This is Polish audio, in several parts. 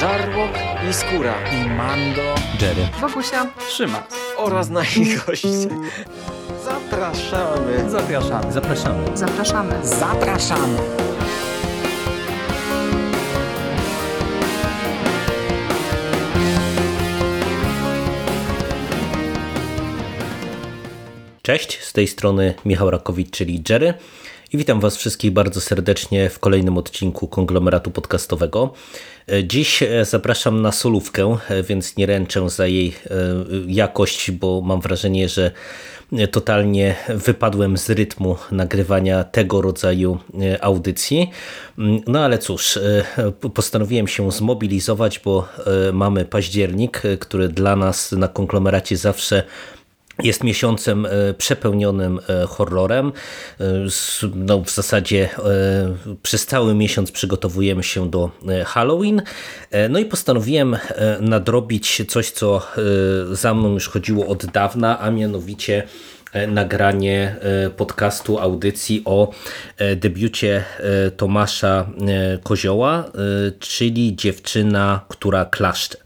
Żarłok i Skóra i Mando, Jerry, Wokusia, Trzyma. oraz nasi goście. Zapraszamy. Zapraszamy. zapraszamy. zapraszamy. Zapraszamy. Cześć, z tej strony Michał Rakowicz, czyli Jerry i witam Was wszystkich bardzo serdecznie w kolejnym odcinku konglomeratu podcastowego. Dziś zapraszam na solówkę, więc nie ręczę za jej e, jakość, bo mam wrażenie, że totalnie wypadłem z rytmu nagrywania tego rodzaju e, audycji. No ale cóż, e, postanowiłem się zmobilizować, bo mamy październik, który dla nas na konglomeracie zawsze jest miesiącem e, przepełnionym e, horrorem. E, no, w zasadzie przez cały miesiąc przygotowujemy się do Halloween. No i postanowiłem nadrobić coś, co za mną już chodziło od dawna, a mianowicie nagranie podcastu, audycji o debiucie Tomasza Kozioła, czyli Dziewczyna, która klaszcze.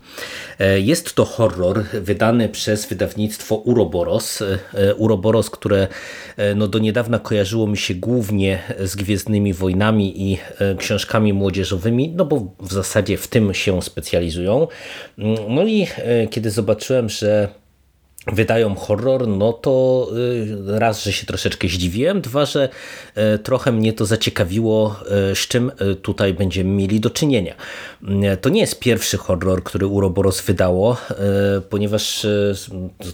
E, jest to horror wydany przez wydawnictwo Uroboros. E, Uroboros, które e, no do niedawna kojarzyło mi się głównie z Gwiezdnymi Wojnami i książkami młodzieżowymi, no bo w zasadzie w tym się specjalizują. Mm, no i kiedy zobaczyłem, że wydają horror, no to y, raz, że się troszeczkę zdziwiłem, dwa, że y, trochę mnie to zaciekawiło, y, z czym tutaj będziemy mieli do czynienia. To nie jest pierwszy horror, który Uroboros wydało, ponieważ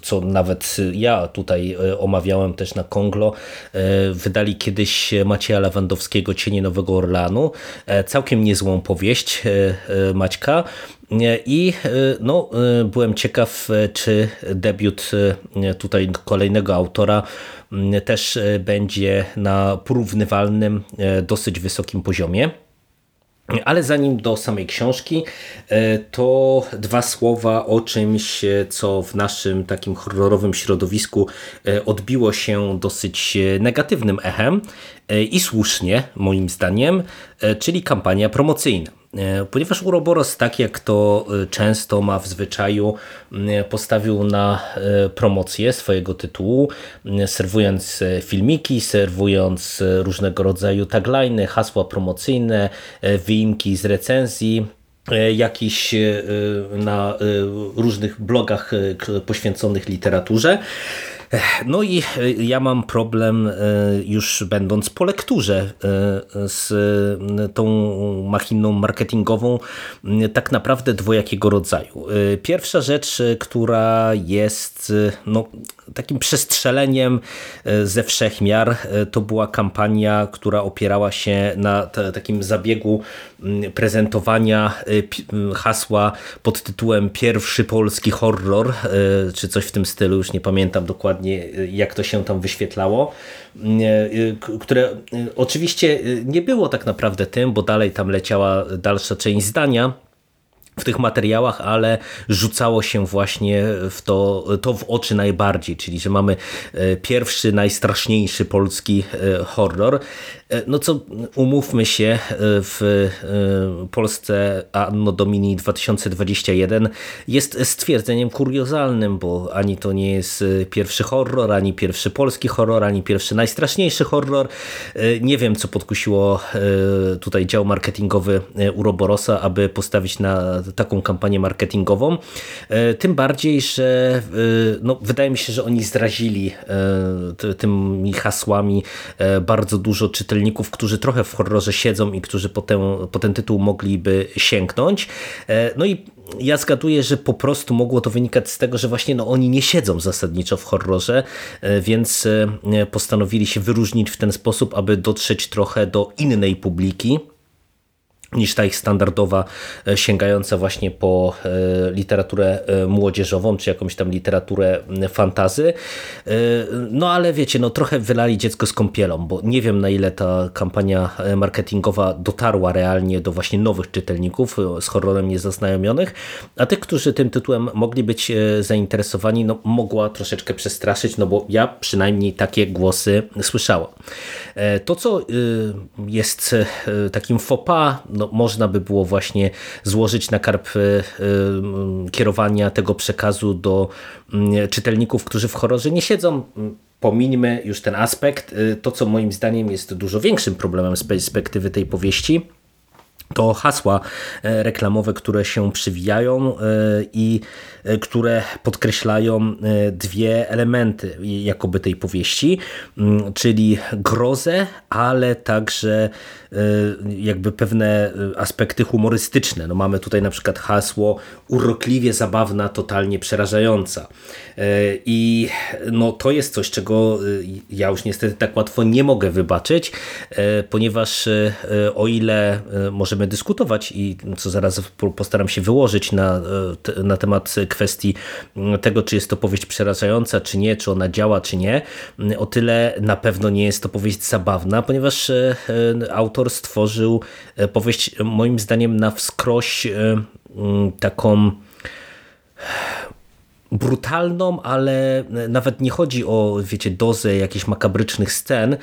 co nawet ja tutaj omawiałem też na Konglo, wydali kiedyś Macieja Lewandowskiego Cienie Nowego Orlanu, całkiem niezłą powieść Maćka, i e, no, e, byłem ciekaw, e, czy debiut tutaj kolejnego autora też będzie na porównywalnym, dosyć wysokim poziomie. Ale zanim do samej książki, to dwa słowa o czymś, co w naszym takim horrorowym środowisku odbiło się dosyć negatywnym echem i słusznie, moim zdaniem, czyli kampania promocyjna. E, ponieważ Uroboros, tak jak to e, często ma w zwyczaju, postawił na e, promocję swojego tytułu, serwując filmiki, serwując różnego rodzaju tagliny, hasła promocyjne, wyimki z recenzji, jakiś na różnych blogach poświęconych literaturze. No i e, ja mam problem e, już będąc po lekturze e, z tą machiną marketingową tak naprawdę dwojakiego rodzaju. Pierwsza rzecz, która jest no, takim przestrzeleniem ze wszechmiar, to była kampania, która opierała się na takim zabiegu prezentowania hasła pod tytułem Pierwszy polski horror, czy coś w tym stylu, już nie pamiętam dokładnie dokładnie jak to się tam wyświetlało, które oczywiście nie było tak naprawdę tym, bo dalej tam leciała dalsza część zdania, w tych materiałach, ale rzucało się właśnie w to, to w oczy najbardziej, czyli że mamy e, pierwszy, najstraszniejszy polski e, horror. E, no co umówmy się, w Polsce Anno Domini 2021 jest stwierdzeniem kuriozalnym, bo ani to nie jest pierwszy horror, ani pierwszy polski horror, ani pierwszy najstraszniejszy horror. Nie wiem, co podkusiło tutaj dział marketingowy Uroborosa, aby postawić na taką kampanię marketingową. E, tym bardziej, że e, no, wydaje mi się, że oni zrazili e, tymi hasłami bardzo dużo czytelników, którzy trochę w horrorze siedzą i którzy po ten, po ten tytuł mogliby sięgnąć. No i ja zgaduję, że po prostu mogło to wynikać z tego, że właśnie no, oni nie siedzą zasadniczo w horrorze, więc postanowili się wyróżnić w ten sposób, aby dotrzeć trochę do innej publiki niż ta ich standardowa, e, sięgająca właśnie po e, literaturę e, młodzieżową, czy jakąś tam literaturę fantazy. No ale wiecie, no trochę wylali dziecko z kąpielą, bo nie wiem na ile ta kampania marketingowa dotarła realnie do właśnie nowych czytelników z horrorem niezaznajomionych, a tych, którzy tym tytułem mogli być zainteresowani, no mogła troszeczkę przestraszyć, no bo ja przynajmniej takie głosy słyszałam. To, co jest takim faux pas, no, można by było właśnie złożyć na karp kierowania tego przekazu do mm, czytelników, którzy w horrorze nie siedzą pomińmy już ten aspekt. To, co moim zdaniem jest dużo większym problemem z perspektywy tej powieści, to hasła e, reklamowe, które się przywijają e, i e, które podkreślają dwie elementy jakoby tej powieści, mm, czyli grozę, ale także jakby pewne aspekty humorystyczne. No mamy tutaj na przykład hasło urokliwie zabawna, totalnie przerażająca. I no to jest coś, czego ja już niestety tak łatwo nie mogę wybaczyć, ponieważ o ile możemy możemy dyskutować i co zaraz postaram się wyłożyć na, e, na temat kwestii tego, czy jest to powieść przerażająca, czy nie, czy ona działa, czy nie. O tyle na pewno nie jest to powieść zabawna, ponieważ e, e, autor stworzył powieść moim zdaniem na wskroś taką brutalną, ale nawet nie chodzi o, wiecie, dozę jakichś makabrycznych scen,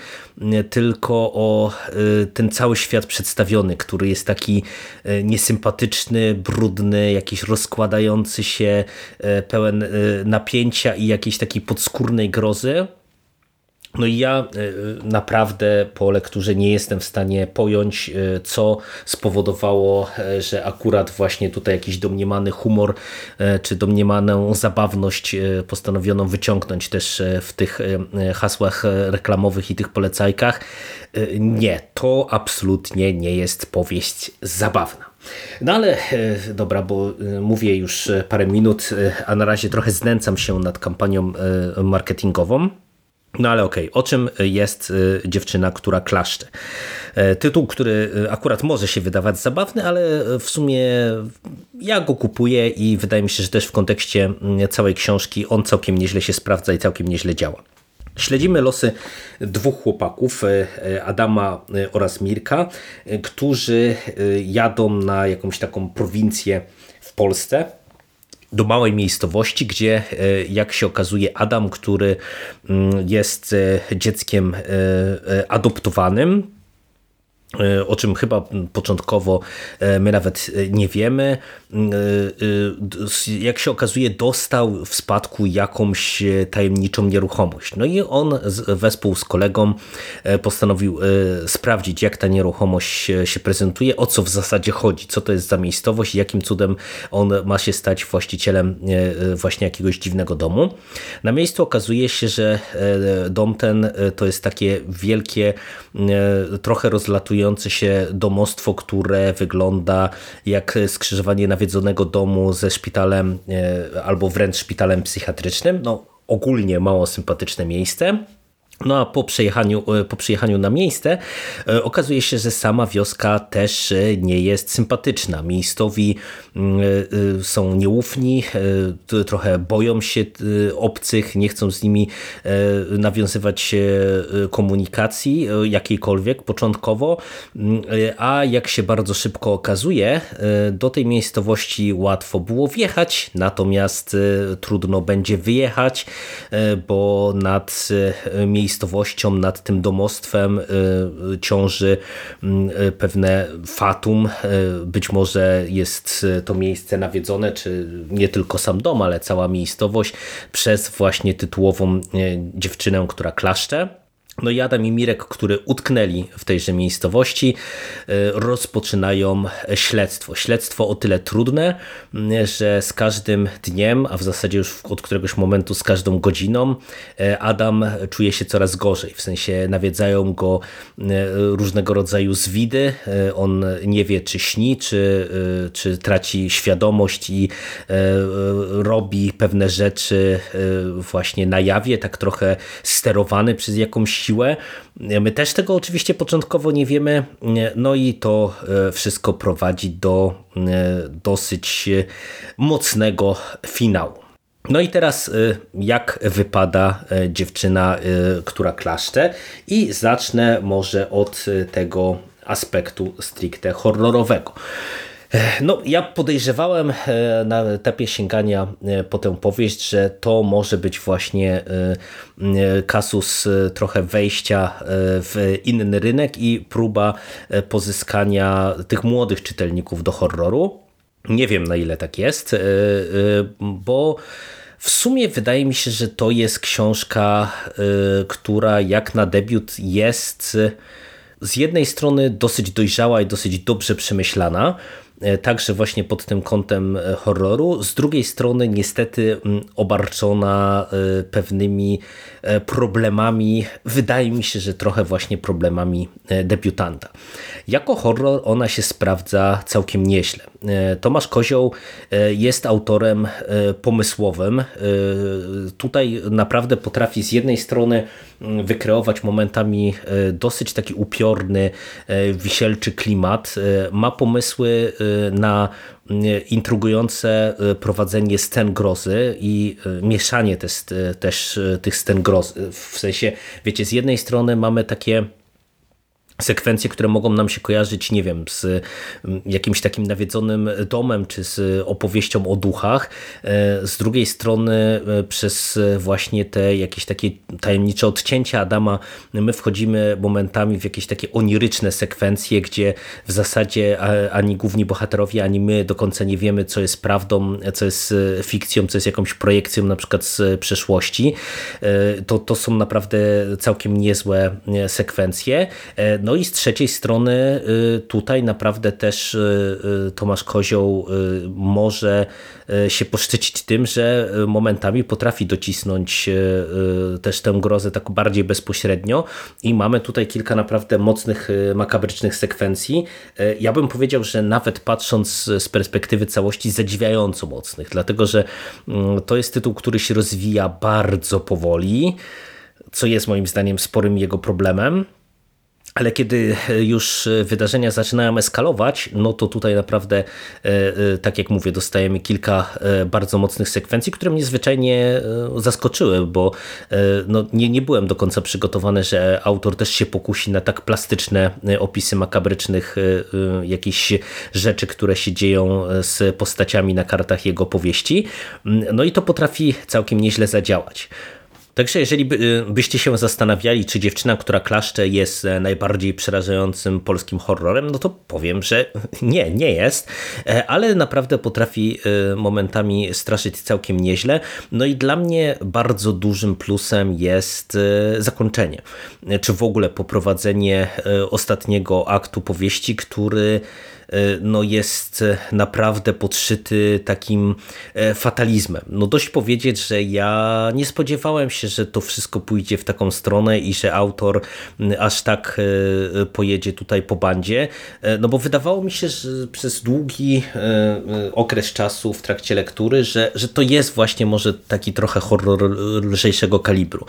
tylko o y, ten cały świat przedstawiony, który jest taki y, niesympatyczny, brudny, jakiś rozkładający się, y, pełen napięcia i jakiejś takiej podskórnej grozy. No i ja e, naprawdę po lekturze nie jestem w stanie pojąć, e, co spowodowało, e, że akurat właśnie tutaj jakiś domniemany humor, czy domniemaną zabawność postanowiono wyciągnąć też w tych hasłach reklamowych i tych polecajkach. Nie, to absolutnie nie jest powieść zabawna. No ale dobra, bo mówię już parę minut, a na razie trochę znęcam się nad kampanią marketingową. No ale okej, okay. o czym jest y, dziewczyna, która klaszcze? E, tytuł, który y, akurat może się wydawać zabawny, ale w sumie ja go kupuję i wydaje mi się, że też w kontekście mm, całej książki on całkiem nieźle się sprawdza i całkiem nieźle działa. Śledzimy losy dwóch chłopaków, Adama oraz Mirka, którzy jadą na jakąś taką prowincję w Polsce do małej miejscowości, gdzie e, jak się okazuje Adam, który mm, jest e, dzieckiem e, adoptowanym, o czym chyba początkowo my nawet nie wiemy. Jak się okazuje, dostał w spadku jakąś tajemniczą nieruchomość. No i on wespół z kolegą postanowił sprawdzić, jak ta nieruchomość się prezentuje, o co w zasadzie chodzi, co to jest za miejscowość jakim cudem on ma się stać właścicielem właśnie jakiegoś dziwnego domu. Na miejscu okazuje się, że dom ten to jest takie wielkie, trochę rozlatujące znajdujące się domostwo, które wygląda jak skrzyżowanie nawiedzonego domu ze szpitalem e, albo wręcz szpitalem psychiatrycznym. No, ogólnie mało sympatyczne miejsce. No a po przyjechaniu, e, po przyjechaniu na miejsce e, okazuje się, że sama wioska też e, nie jest sympatyczna. Miejscowi mm, są nieufni, trochę boją się obcych, nie chcą z nimi nawiązywać komunikacji jakiejkolwiek początkowo, mm, a jak się bardzo szybko okazuje, do tej miejscowości łatwo było wjechać, natomiast trudno będzie wyjechać, bo nad miejscowością miejscowością, nad tym domostwem y, y, ciąży mm, y, pewne fatum. Być może jest to miejsce nawiedzone, czy nie tylko sam dom, ale cała miejscowość przez właśnie tytułową dziewczynę, która klaszcze. No i Adam i Mirek, który utknęli w tejże miejscowości, e, rozpoczynają śledztwo. Śledztwo o tyle trudne, że z każdym dniem, a w zasadzie już od któregoś momentu z każdą godziną, e, Adam czuje się coraz gorzej. W sensie nawiedzają go różnego rodzaju zwidy. On nie wie, czy śni, czy, czy traci świadomość i robi pewne rzeczy właśnie na jawie, tak trochę sterowany przez jakąś siłę. My też tego oczywiście początkowo nie wiemy, no i to e, wszystko prowadzi do e, dosyć mocnego finału. No i teraz e, jak wypada dziewczyna, która klaszcze i zacznę może od tego aspektu stricte horrorowego. No, ja podejrzewałem e, na etapie sięgania e, po tę powieść, że to może być właśnie e, kasus trochę wejścia w inny rynek i próba pozyskania tych młodych czytelników do horroru. Nie wiem na ile tak jest, bo w sumie wydaje mi się, że to jest książka, która jak na debiut jest z jednej strony dosyć dojrzała i dosyć dobrze przemyślana, także właśnie pod tym kątem e, horroru. Z drugiej strony niestety mm, obarczona e, pewnymi problemami, wydaje mi się, że trochę właśnie problemami debiutanta. Jako horror ona się sprawdza całkiem nieźle. Tomasz Kozioł jest autorem pomysłowym. Tutaj naprawdę potrafi z jednej strony wykreować momentami dosyć taki upiorny, wisielczy klimat. Ma pomysły na intrygujące e, prowadzenie scen grozy i e, mieszanie też, też tych scen grozy. W sensie, wiecie, z jednej strony mamy takie sekwencje, które mogą nam się kojarzyć, nie wiem, z mm, jakimś takim nawiedzonym domem, czy z opowieścią o duchach. E, z drugiej strony e, przez właśnie te jakieś takie tajemnicze odcięcia Adama my wchodzimy momentami w jakieś takie oniryczne sekwencje, gdzie w zasadzie ani główni bohaterowie, ani my do końca nie wiemy, co jest prawdą, co jest e, fikcją, co jest jakąś projekcją na przykład z przeszłości. To, to są naprawdę całkiem niezłe sekwencje. No i z trzeciej strony y, tutaj naprawdę też y, y, Tomasz Kozioł może się poszczycić tym, że momentami potrafi docisnąć też tę grozę tak bardziej bezpośrednio i mamy tutaj kilka naprawdę mocnych, makabrycznych sekwencji. Ja bym powiedział, że nawet patrząc z perspektywy całości zadziwiająco mocnych, dlatego że to jest tytuł, który się rozwija bardzo powoli, co jest moim zdaniem sporym jego problemem. Ale kiedy już wydarzenia zaczynają eskalować, no to tutaj naprawdę, e, e, tak jak mówię, dostajemy kilka e, bardzo mocnych sekwencji, które mnie zwyczajnie zaskoczyły, bo no, nie, nie byłem do końca przygotowany, że autor też się pokusi na tak plastyczne opisy makabrycznych jakichś rzeczy, które się dzieją z postaciami na kartach jego powieści. No i to potrafi całkiem nieźle zadziałać. Także jeżeli by, y, byście się zastanawiali, czy dziewczyna, która klaszcze jest e, najbardziej przerażającym polskim horrorem, no to powiem, że nie, nie jest, e, ale naprawdę potrafi e, momentami straszyć całkiem nieźle. No i dla mnie bardzo dużym plusem jest zakończenie, czy w ogóle poprowadzenie ostatniego aktu powieści, który E, no jest naprawdę podszyty takim e, fatalizmem. No dość powiedzieć, że ja nie spodziewałem się, że to wszystko pójdzie w taką stronę i że autor aż tak e, pojedzie tutaj po bandzie, no bo wydawało mi się, że przez długi okres czasu w trakcie lektury, że, że to jest właśnie może taki trochę horror lżejszego kalibru.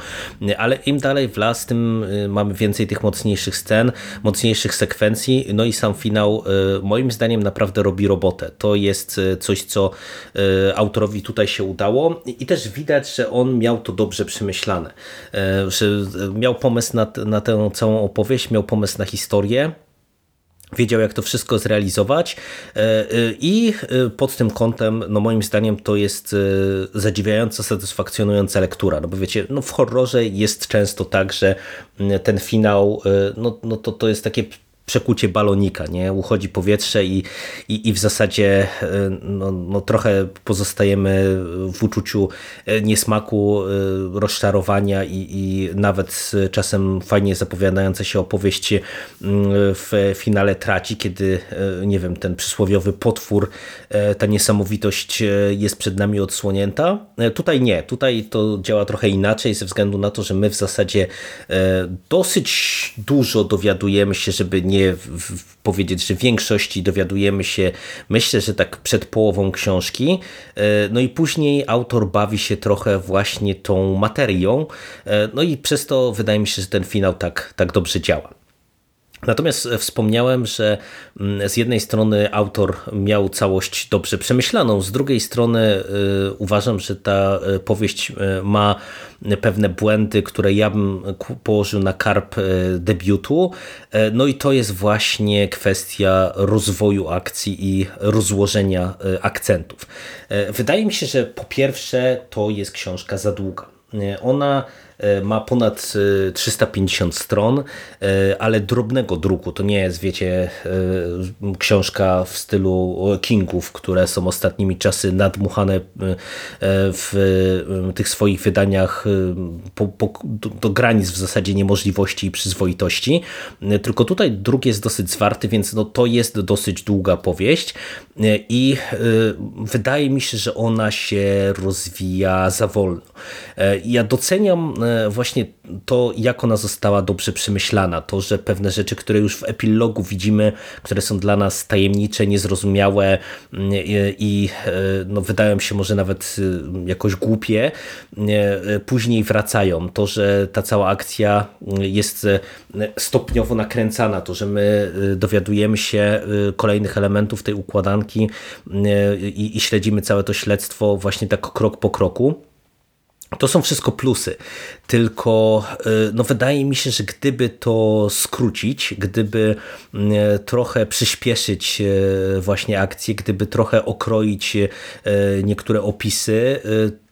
Ale im dalej w las, tym mamy więcej tych mocniejszych scen, mocniejszych sekwencji, no i sam finał moim zdaniem naprawdę robi robotę. To jest e, coś, co e, autorowi tutaj się udało i też widać, że on miał to dobrze przemyślane, e, że miał pomysł na, na tę całą opowieść, miał pomysł na historię, wiedział jak to wszystko zrealizować i pod tym kątem, no moim zdaniem to jest zadziwiająca, satysfakcjonująca lektura, no bo wiecie, no w horrorze jest często tak, że ten finał, no, no to, to jest takie przekucie balonika, nie? Uchodzi powietrze i, i, i w zasadzie e, no, no trochę pozostajemy w uczuciu e, niesmaku, e, rozczarowania i, i nawet czasem fajnie zapowiadające się opowieść w finale traci, kiedy nie wiem, ten przysłowiowy potwór, ta niesamowitość jest przed nami odsłonięta. Tutaj nie, tutaj to działa trochę inaczej ze względu na to, że my w zasadzie dosyć dużo dowiadujemy się, żeby nie powiedzieć, że w większości dowiadujemy się, myślę, że tak przed połową książki. E, no i później autor bawi się trochę właśnie tą materią. E, no i przez to wydaje mi się, że ten finał tak, tak dobrze działa. Natomiast wspomniałem, że mm, z jednej strony autor miał całość dobrze przemyślaną, z drugiej strony uważam, że ta powieść ma pewne błędy, które ja bym położył na karp debiutu. No i to jest właśnie kwestia rozwoju akcji i rozłożenia akcentów. Wydaje mi się, że po pierwsze to jest książka za długa. Ona E, ma ponad 350 e, stron, e, ale drobnego druku. To nie jest, wiecie, książka w stylu Kingów, które są ostatnimi czasy nadmuchane w tych swoich wydaniach po, po, do, granic w zasadzie niemożliwości i przyzwoitości. Tylko tutaj druk jest dosyć zwarty, więc no, to jest dosyć długa powieść i wydaje mi się, że ona się rozwija za wolno. Ja doceniam E, właśnie to, jak ona została dobrze przemyślana, to, że pewne rzeczy, które już w epilogu widzimy, które są dla nas tajemnicze, niezrozumiałe mm, i e, no, wydają się może nawet e, jakoś głupie, później wracają. To, że ta cała akcja jest stopniowo nakręcana, to, że my dowiadujemy się kolejnych elementów tej układanki i, i śledzimy całe to śledztwo właśnie tak krok po kroku to są wszystko plusy, tylko y, no wydaje mi się, że gdyby to skrócić, gdyby y, trochę przyspieszyć y, właśnie akcję, gdyby trochę okroić niektóre opisy,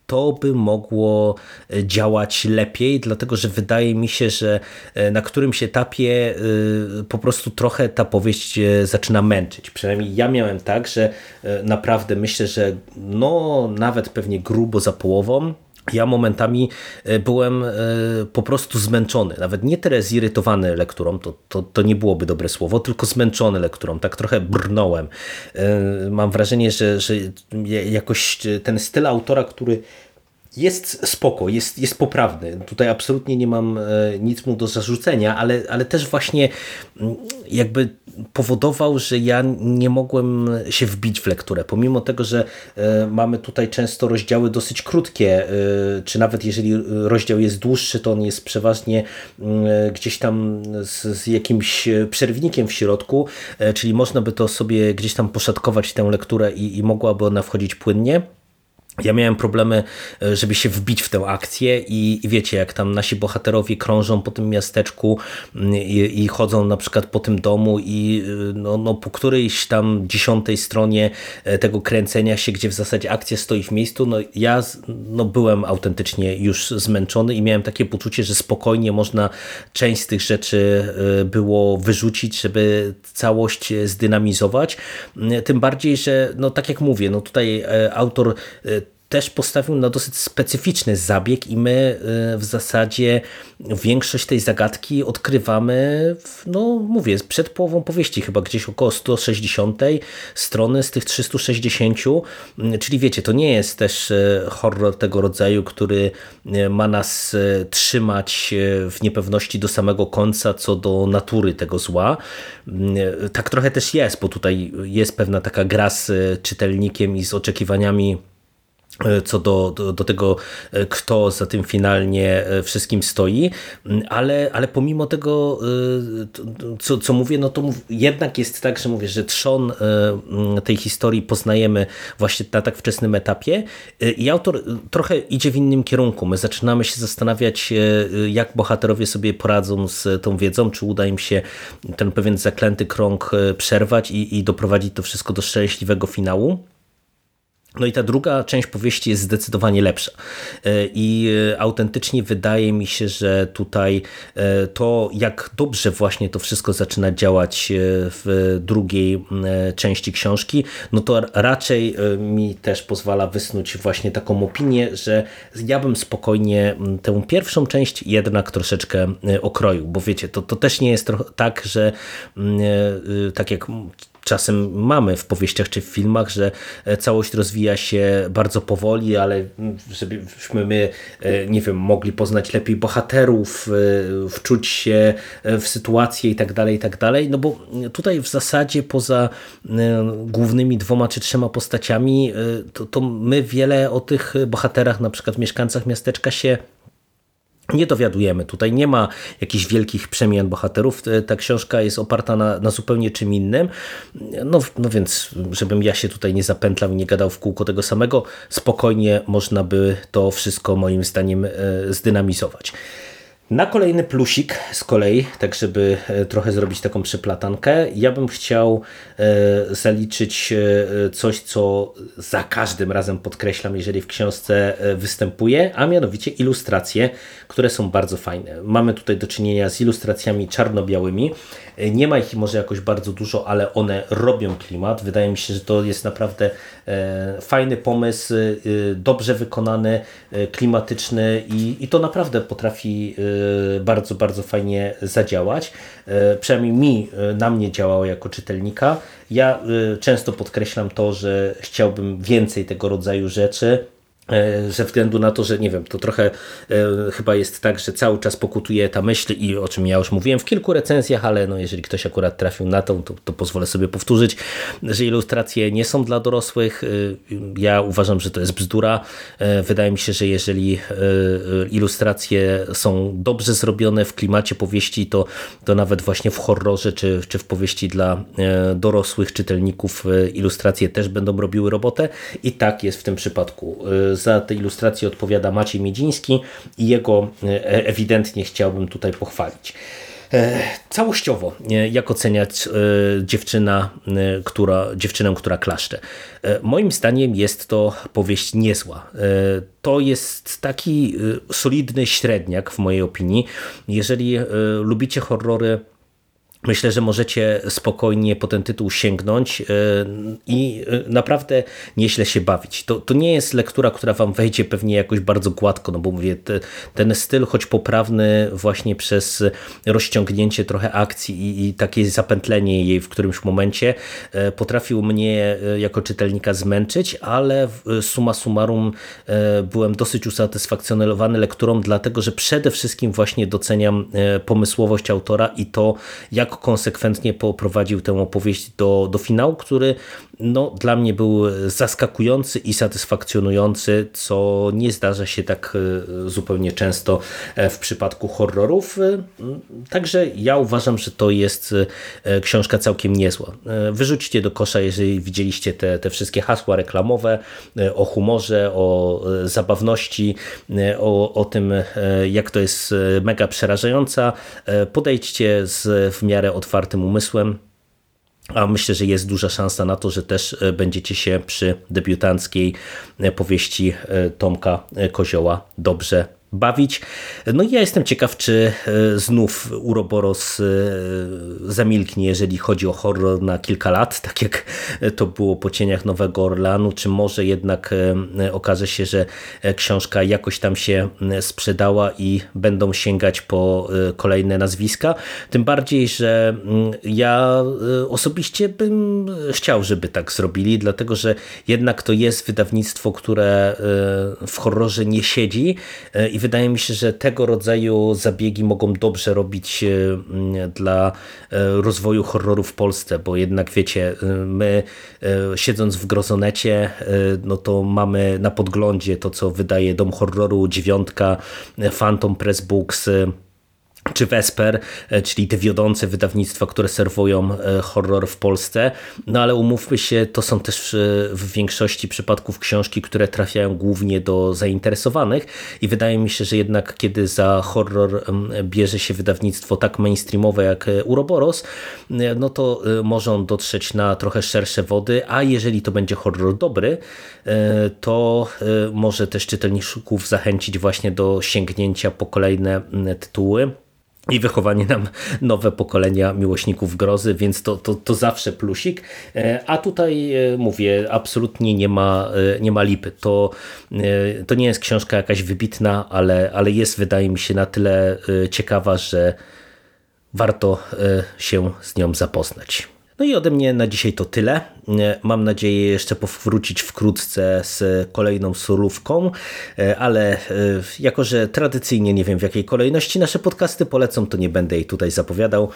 to by mogło działać lepiej, dlatego że wydaje mi się, że na którymś etapie po prostu trochę ta powieść zaczyna męczyć. Przynajmniej ja miałem tak, że naprawdę myślę, że no nawet pewnie grubo za połową ja momentami e, byłem e, po prostu zmęczony, nawet nie tyle zirytowany lekturą, to, to, to nie byłoby dobre słowo, tylko zmęczony lekturą, tak trochę brnąłem. E, mam wrażenie, że, że jakoś ten styl autora, który jest spoko, jest, jest poprawny. Tutaj absolutnie nie mam nic mu do zarzucenia, ale, ale też właśnie mm, jakby powodował, że ja nie mogłem się wbić w lekturę. Pomimo tego, że e, mamy tutaj często rozdziały dosyć krótkie, e, czy nawet jeżeli rozdział jest dłuższy, to on jest przeważnie mm, e, gdzieś tam z, z jakimś przerwnikiem w środku, czyli można by to sobie gdzieś tam poszatkować tę lekturę i, i mogłaby ona wchodzić płynnie. Ja miałem problemy, e, żeby się wbić w tę akcję i, wiecie, jak tam nasi bohaterowie krążą po tym miasteczku mm, i, i chodzą na przykład po tym domu i e, no, no, po którejś tam dziesiątej stronie e, tego kręcenia się, gdzie w zasadzie akcja stoi w miejscu, no ja no, byłem autentycznie już zmęczony i miałem takie poczucie, że spokojnie można część z tych rzeczy było wyrzucić, żeby całość zdynamizować. Tym bardziej, że no tak jak mówię, no tutaj autor też postawił na dosyć specyficzny zabieg i my y, w zasadzie większość tej zagadki odkrywamy, w, no mówię, przed połową powieści, chyba gdzieś około 160 strony z tych 360, y, czyli wiecie, to nie jest też y, horror tego rodzaju, który ma nas trzymać w niepewności do samego końca co do natury tego zła. Tak trochę też jest, bo tutaj jest pewna taka gra z czytelnikiem i z oczekiwaniami co do, do, do, tego, e, kto za tym finalnie e, wszystkim stoi, mm, ale, ale pomimo tego, co, co mówię, no to jednak jest tak, że mówię, że trzon mm, tej historii poznajemy właśnie na tak wczesnym etapie i autor trochę idzie w innym kierunku. My zaczynamy się zastanawiać, jak bohaterowie sobie poradzą z tą wiedzą, czy uda im się ten pewien zaklęty krąg przerwać i, i doprowadzić to wszystko do szczęśliwego finału. No i ta druga część powieści jest zdecydowanie lepsza. E, I e, autentycznie wydaje mi się, że tutaj e, to, jak dobrze właśnie to wszystko zaczyna działać w drugiej części książki, no to raczej mi też pozwala wysnuć właśnie taką opinię, że ja bym spokojnie tę pierwszą część jednak troszeczkę okroił, bo wiecie, to, to też nie jest tak, że tak jak czasem mamy w powieściach czy w filmach, że e, całość rozwija się bardzo powoli, ale żebyśmy my, e, nie wiem, mogli poznać lepiej bohaterów, e, wczuć się w sytuację i tak dalej, i tak dalej, no bo tutaj w zasadzie poza głównymi dwoma czy trzema postaciami, to, to my wiele o tych bohaterach, na przykład mieszkańcach miasteczka się nie dowiadujemy. Tutaj nie ma jakichś wielkich przemian bohaterów. Ta książka jest oparta na, na zupełnie czym innym. No, no więc, żebym ja się tutaj nie zapętlał i nie gadał w kółko tego samego, spokojnie można by to wszystko moim zdaniem e, zdynamizować. Na kolejny plusik z kolei, tak żeby e, trochę zrobić taką przeplatankę, ja bym chciał e, zaliczyć e, coś, co za każdym razem podkreślam, jeżeli w książce występuje, a mianowicie ilustracje, które są bardzo fajne. Mamy tutaj do czynienia z ilustracjami czarno-białymi. Nie ma ich może jakoś bardzo dużo, ale one robią klimat. Wydaje mi się, że to jest naprawdę fajny pomysł, dobrze wykonany, klimatyczny i, i to naprawdę potrafi bardzo, bardzo fajnie zadziałać. Y, przynajmniej mi, y, na mnie działało jako czytelnika. Ja często podkreślam to, że chciałbym więcej tego rodzaju rzeczy ze względu na to, że nie wiem, to trochę e, chyba jest tak, że cały czas pokutuje ta myśl i o czym ja już mówiłem w kilku recenzjach, ale no jeżeli ktoś akurat trafił na to, to, to pozwolę sobie powtórzyć, że ilustracje nie są dla dorosłych. E, ja uważam, że to jest bzdura. E, wydaje mi się, że jeżeli e, ilustracje są dobrze zrobione w klimacie powieści, to, to nawet właśnie w horrorze czy, czy w powieści dla e, dorosłych czytelników ilustracje też będą robiły robotę i tak jest w tym przypadku za te ilustracje odpowiada Maciej Miedziński i jego e, ewidentnie chciałbym tutaj pochwalić. E, całościowo, e, jak oceniać dziewczyna, która, dziewczynę, która klaszcze? Moim zdaniem jest to powieść niezła. To jest taki solidny średniak w mojej opinii. Jeżeli lubicie horrory Myślę, że możecie spokojnie po ten tytuł sięgnąć e, i e, naprawdę nieźle się bawić. To, to nie jest lektura, która wam wejdzie pewnie jakoś bardzo gładko, no bo mówię, te, ten styl, choć poprawny właśnie przez rozciągnięcie trochę akcji i, i takie zapętlenie jej w którymś momencie e, potrafił mnie jako czytelnika zmęczyć, ale suma summarum byłem dosyć usatysfakcjonowany lekturą, dlatego że przede wszystkim właśnie doceniam pomysłowość autora i to, jak konsekwentnie poprowadził tę opowieść do, do finału, który no, dla mnie był zaskakujący i satysfakcjonujący, co nie zdarza się tak e, zupełnie często e, w przypadku horrorów. E, także ja uważam, że to jest książka całkiem niezła. Wyrzućcie do kosza, jeżeli widzieliście te, te wszystkie hasła reklamowe o humorze, o zabawności, o, o tym, jak to jest mega przerażająca. Podejdźcie z w miarę otwartym umysłem. A myślę, że jest duża szansa na to, że też e, będziecie się przy debiutanckiej e, powieści e, Tomka Kozioła dobrze bawić. No i ja jestem ciekaw, czy e, znów Uroboros e, zamilknie, jeżeli chodzi o horror na kilka lat, tak jak to było po Cieniach Nowego Orlanu, czy może jednak e, okaże się, że książka jakoś tam się sprzedała i będą sięgać po kolejne nazwiska. Tym bardziej, że ja osobiście bym chciał, żeby tak zrobili, dlatego że jednak to jest wydawnictwo, które w horrorze nie siedzi i wydaje mi się, że tego rodzaju zabiegi mogą dobrze robić e, dla e, rozwoju horroru w Polsce, bo jednak wiecie, e, my siedząc w Grozonecie, no to mamy na podglądzie to, co wydaje Dom Horroru, Dziewiątka, Phantom Press Books, czy Vesper, e, czyli te wiodące wydawnictwa, które serwują e, horror w Polsce. No ale umówmy się, to są też e, w większości przypadków książki, które trafiają głównie do zainteresowanych. I wydaje mi się, że jednak kiedy za horror bierze się wydawnictwo tak mainstreamowe jak Uroboros, no to może on dotrzeć na trochę szersze wody, a jeżeli to będzie horror dobry, to może też czytelników zachęcić właśnie do sięgnięcia po kolejne tytuły i wychowanie nam nowe pokolenia miłośników grozy, więc to, to, to zawsze plusik. E, a tutaj e, mówię, absolutnie nie ma, e, nie ma lipy. To, to nie jest książka jakaś wybitna, ale, ale jest wydaje mi się na tyle ciekawa, że warto się z nią zapoznać. No i ode mnie na dzisiaj to tyle. E, mam nadzieję jeszcze powrócić wkrótce z kolejną surówką, e, ale e, jako, że tradycyjnie nie wiem w jakiej kolejności nasze podcasty polecą, to nie będę jej tutaj zapowiadał.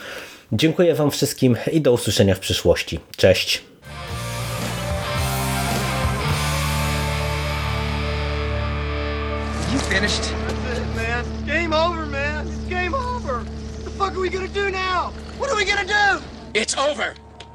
Dziękuję Wam wszystkim i do usłyszenia w przyszłości. Cześć! It's over.